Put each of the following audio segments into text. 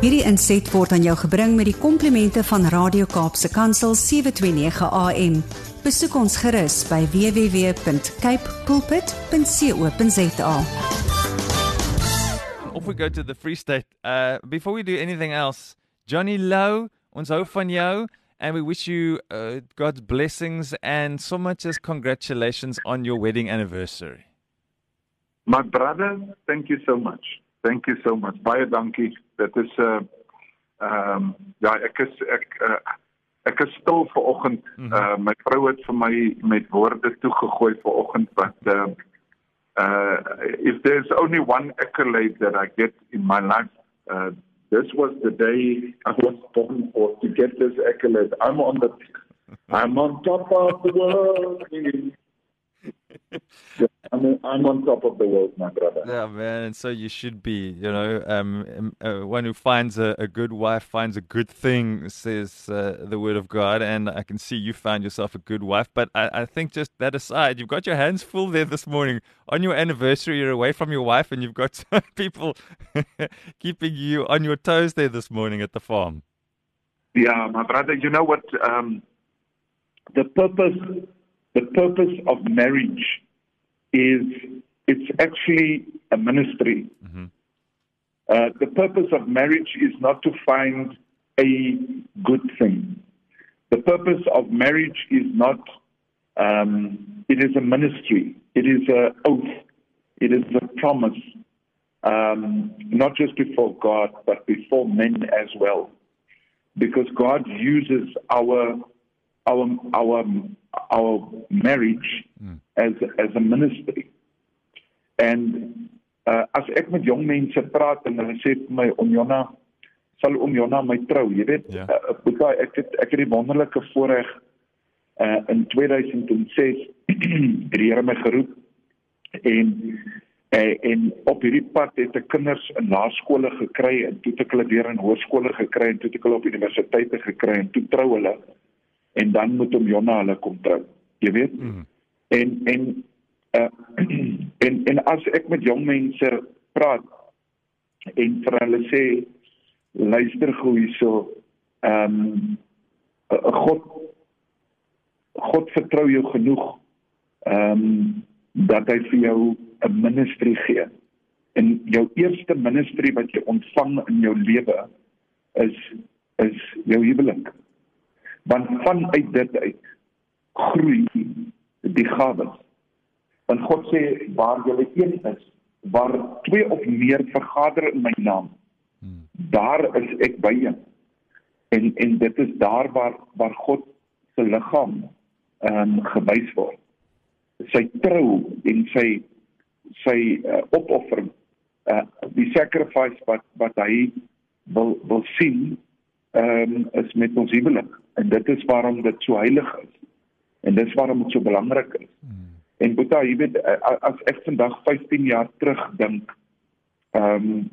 Hierdie inset word aan jou gebring met die komplimente van Radio Kaapse Kansel 729 AM. Besoek ons gerus by www.cape pulpit.co.za. Off we go to the Free State. Uh, before we do anything else, Johnny Lowe, ons hou van jou and we wish you uh, God's blessings and so much as congratulations on your wedding anniversary. My brother, thank you so much. Thank you so much. Baie dankie. Dit is 'n uh, ehm um, ja, ek is ek uh, ek is stil ver oggend. Mm -hmm. uh, my vrou het vir my met woorde toegegooi ver oggend wat uh, uh if there's only one accolade that I get in my life uh this was the day I was born for to get this accolade. I'm on the I'm on top of the world. I'm, I'm on top of the world, my brother. Yeah, man. And so you should be. You know, um, um, uh, one who finds a, a, good wife finds a good thing, says uh, the word of God. And I can see you found yourself a good wife. But I, I think just that aside, you've got your hands full there this morning. On your anniversary, you're away from your wife, and you've got people keeping you on your toes there this morning at the farm. Yeah, my brother. You know what? Um, the purpose, the purpose of marriage is it's actually a ministry. Mm-hmm. Uh, the purpose of marriage is not to find a good thing. The purpose of marriage is not, um, it is a ministry. It is an oath. It is a promise, um, not just before God, but before men as well. Because God uses our, our, our, our marriage mm. As, as a ministry. En uh, as ek met jong mense praat en hulle sê vir my om Jonna sal om Jonna my trou, jy weet, ja. uh, uh, ek het ek het die wonderlike voorreg uh, in 2006 die Here my geroep en uh, en op hierdie pad het ek kinders in laerskole gekry en toe het ek hulle weer in hoërskole gekry en toe het ek hulle op universiteite gekry en toe trou hulle en dan moet om Jonna hulle kom trou. Jy weet? Mm. En en uh, en en as ek met jong mense praat en vir hulle sê luister gou hierso ehm um, God God vertrou jou genoeg ehm um, dat hy vir jou 'n ministry gee. En jou eerste ministry wat jy ontvang in jou lewe is is jou huwelik. Want vanuit dit uit groei die gawes. Want God sê waar julle een is, waar twee of meer vergader in my naam, hmm. daar is ek by julle. En en dit is daar waar waar God se liggaam ehm um, gewys word. Sy trou en sy sy uh, opoffering uh die sacrifice wat wat hy wil wil sien ehm um, is met ons huwelik en dit is waarom dit so heilig is. En dis waarom dit so belangrik is. Hmm. En Boeta, jy weet as ek vandag 15 jaar terug dink ehm um,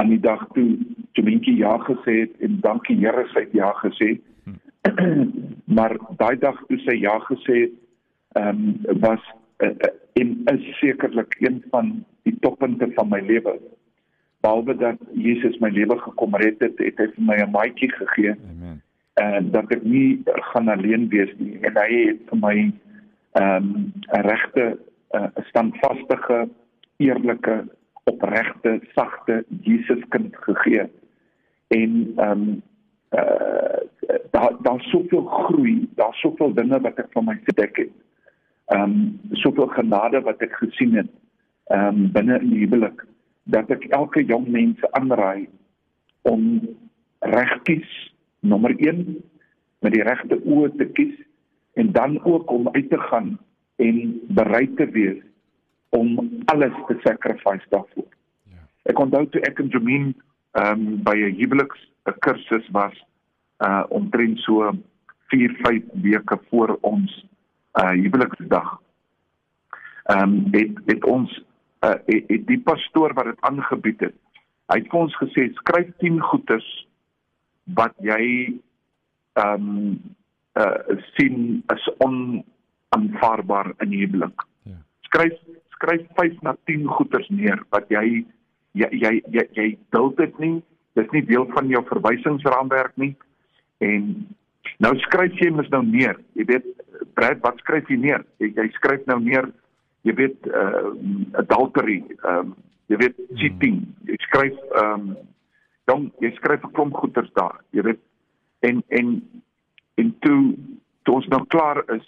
aan die dag toe Jomentjie ja gesê het en dankie Here sy het ja gesê. Hmm. maar daai dag toe sy ja gesê het ehm um, was uh, uh, en is sekerlik een van die toppunte van my lewe. Behalwe dat Jesus my lewe gekom red het, het hy vir my 'n maatjie gegee. Amen en dat ek nie gaan alleen wees nie. En hy het vir my ehm, 'n um, regte 'n uh, standvaste eerlike opregte sagte Jesuskind gegee. En ehm um, uh, daar daar's soveel groei daar's soveel dinge wat ek van my gedek het. Ehm um, soveel genade wat ek gesien het ehm um, binne in die huwelik dat ek elke jong mens aanraai om regties nommer 1 met die regte oë te kies en dan ook om uit te gaan en bereid te wees om alles te sacrifice daarvoor. Ja. Ek onthou toe ek in Jameen ehm um, by 'n huweliks 'n kursus was uh omtrent so 4 5 weke voor ons uh huweliksdag. Ehm um, het het ons uh het, het die pastoor wat dit aangebied het. Hy het vir ons gesê skryf 10 goeders wat jy ehm um, uh sien as onaanvaarbaar in die huwelik. Ja. Skryf skryf 5 na 10 goeters neer wat jy jy jy jy, jy duld dit nie, dis nie deel van jou verwysingsraamwerk nie. En nou skryf jy mos nou neer. Jy weet Brad, wat skryf jy neer? Jy, jy skryf nou neer jy weet uh adultery, ehm um, jy weet cheating. Jy skryf ehm um, dan jy skryf 'n klomp goeters daar. Jy weet en en en toe toe ons nou klaar is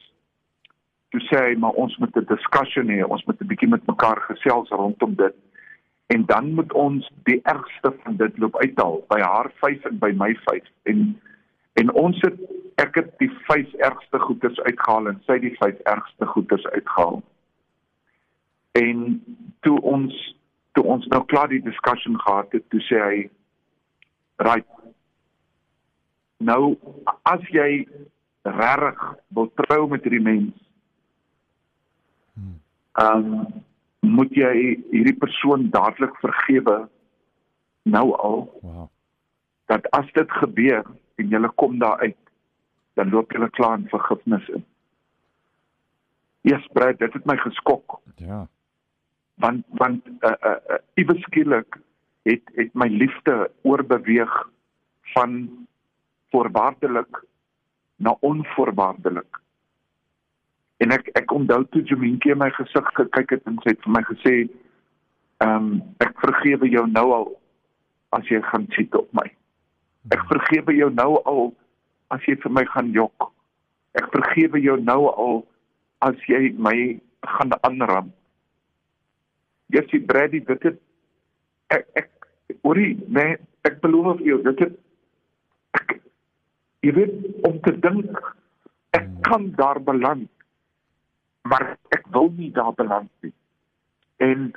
toe sê hy maar ons moet 'n discussion hê, ons moet 'n bietjie met mekaar gesels rondom dit. En dan moet ons die ergste van dit loop uithaal by haar 5 en by my 5 en en ons het ek het die 5 ergste goeters uitgehaal en sy die 5 ergste goeters uitgehaal. En toe ons toe ons nou klaar die discussion gehad het, toe sê hy right nou as jy regtig wil trou met hierdie mens ehm um, moet jy hierdie persoon dadelik vergewe nou al. Wow. Dat as dit gebeur en jy kom daar uit, dan loop jy klaar in vergifnis in. Eers breed dit het my geskok. Ja. Want want uh uh, uh iewes skielik het het my liefde oorbeweeg van voorwaardelik na onvoorwaardelik. En ek ek onthou toe Jaminkie my gesig gekyk het en sy het vir my gesê, "Ehm um, ek vergewe jou nou al as jy gaan sit op my. Ek vergewe jou nou al as jy vir my gaan jok. Ek vergewe jou nou al as jy my gaan aanram." Jessie Brady, dit het ek ek hoorie, nee, ek beloof vir jou, dit ek jy weet om te dink ek kan daar beland maar ek wil nie daar beland nie. En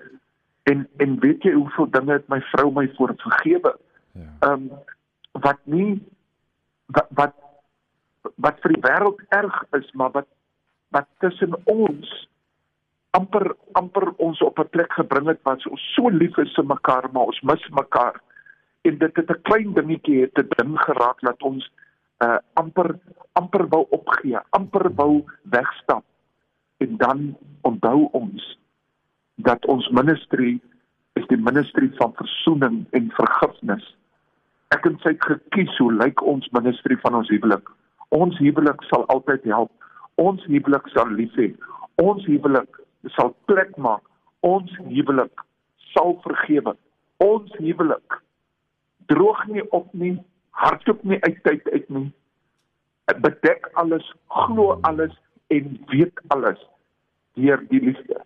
en en weet jy hoeveel dinge het my vrou my voor vergewe? Ja. Ehm um, wat nie wat wat wat vir die wêreld erg is, maar wat wat tussen ons amper amper ons op 'n plek gebring het wat ons so lief is vir mekaar, maar ons mis mekaar. En dit het 'n klein dingetjie het 'n ding geraak dat ons uh amper amper wou opgee, amper wou wegstap en dan onthou ons dat ons ministry is die ministry van versoening en vergifnis. Ek en sy het gekies hoe lyk ons ministry van ons huwelik. Ons huwelik sal altyd help. Ons huwelik sal lief hê. Ons huwelik sal plek maak. Ons huwelik sal vergewe. Ons huwelik droog nie op nie, hardloop nie uit tyd uit nie. Dit bedek alles, glo alles en weet alles deur die liefde.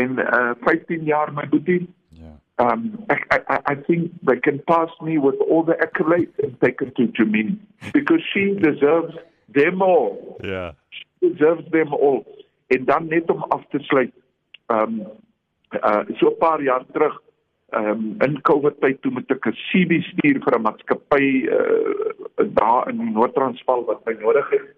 En uh 15 jaar my boetie. Ja. Um I, I I think they can pass me with all the accolades and take it to Jamini because she deserves them all. Ja. Yeah. She deserves them all. En dan net om af te sluit. Um uh so 'n paar jaar terug um in COVID tyd toe met 'n CV stuur vir 'n maatskappy uh daar in Noord-Transvaal wat my nodig het.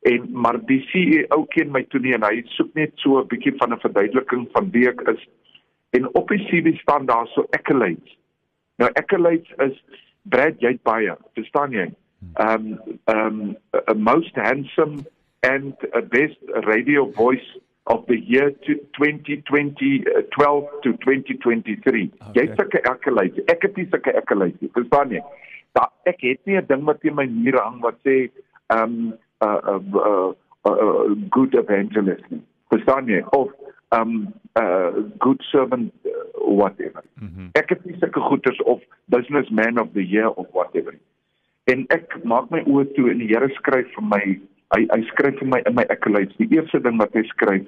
En maar die CEO ken my toe nie en hy soek net so 'n bietjie van 'n verduideliking van wie ek is. En op die CV staan daar so accolades. Nou accolades is Brad jy baie verstaan jy? Um um a most handsome and a best radio voice of the year to 2020 uh, 12 to 2023 okay. jy ek accolades ek het nie sulke accolades verstaan jy da ek het nie 'n ding wat in my muur hang wat sê um uh, uh, uh, uh, good evangelist. Verstaan jy? Of um uh good servant uh, whatever. Mm -hmm. Ek het nie sulke goeders of businessman of the year of whatever. En ek maak my oë toe en die Here skryf vir my hy hy skryf vir my in my accolades. Die eerste ding wat hy skryf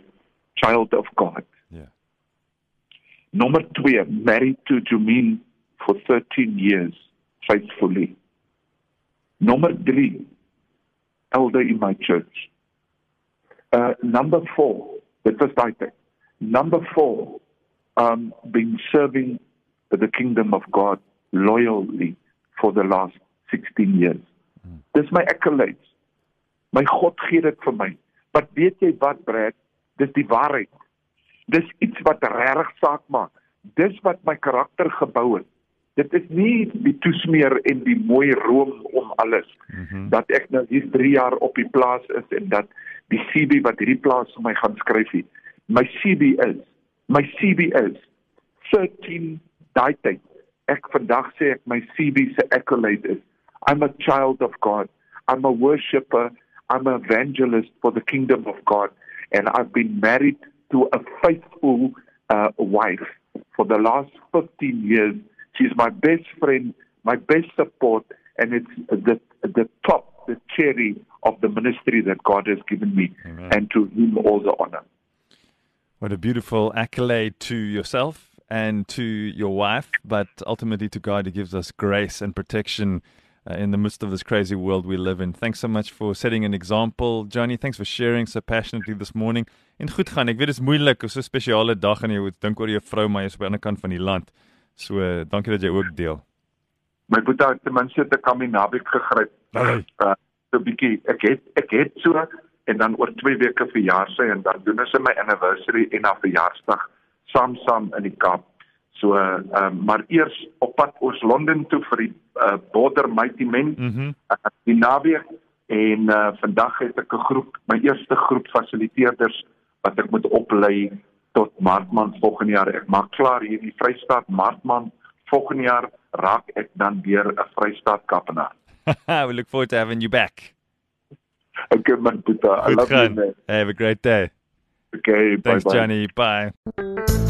child of God. Ja. Yeah. Nommer 2 married to Jumin for 13 years faithfully. Nommer 3 elder in my church. Uh, number four, the first item. Number four, um, been serving the kingdom of God loyally for the last 16 years. Hmm. Dis my accolades. My God gee dit vir my. Maar weet jy wat, Brad? Dis die waarheid. Dis iets wat regtig saak maak. Dis wat my karakter gebou het dit is nie die toesmeer en die mooi room om alles mm -hmm. dat ek nou hier 3 jaar op die plaas is en dat die CB wat hierdie plaas vir my gaan skryf het my CB is my CB is 13 daai tyd ek vandag sê ek my CV se accolade is I'm a child of God. I'm a worshipper. I'm an evangelist for the kingdom of God and I've been married to a faithful uh, wife for the last 15 years. She's my best friend, my best support and it's the the top the cherry of the ministry that God has given me Amen. and to him all the honor. What a beautiful accolade to yourself and to your wife, but ultimately to God, He gives us grace and protection uh, in the midst of this crazy world we live in. Thanks so much for setting an example, Johnny. Thanks for sharing so passionately this morning. En goed gaan. Ek weet dit is moeilik, so 'n spesiale dag en jy moet dink oor jou vrou, maar jy's op die ander kant van die land. So, uh, dankie dat jy ook deel. My boetie het ten minste te Kaminabik gegryp. Hey. Uh, so 'n bietjie. Ek het ek het so en dan oor 2 weke verjaar sy en dan doen ons my anniversary en haar verjaarsdag saam saam in die Kaap. So ehm uh, maar eers op pad oor Londen toe vir die uh, border mighty men mm -hmm. uh, die naweek en uh, vandag het ek 'n groep my eerste groep fasiliteerders wat ek moet oplei tot Maartman volgende jaar. Ek maak klaar hierdie Vrystaat Maartman volgende jaar raak ek dan weer 'n Vrystaat Kapenaar. We look forward to having you back. Okay, man, Buta. I love gaan. you, man. Have a great day. Okay, Thanks, bye-bye. Johnny. Bye.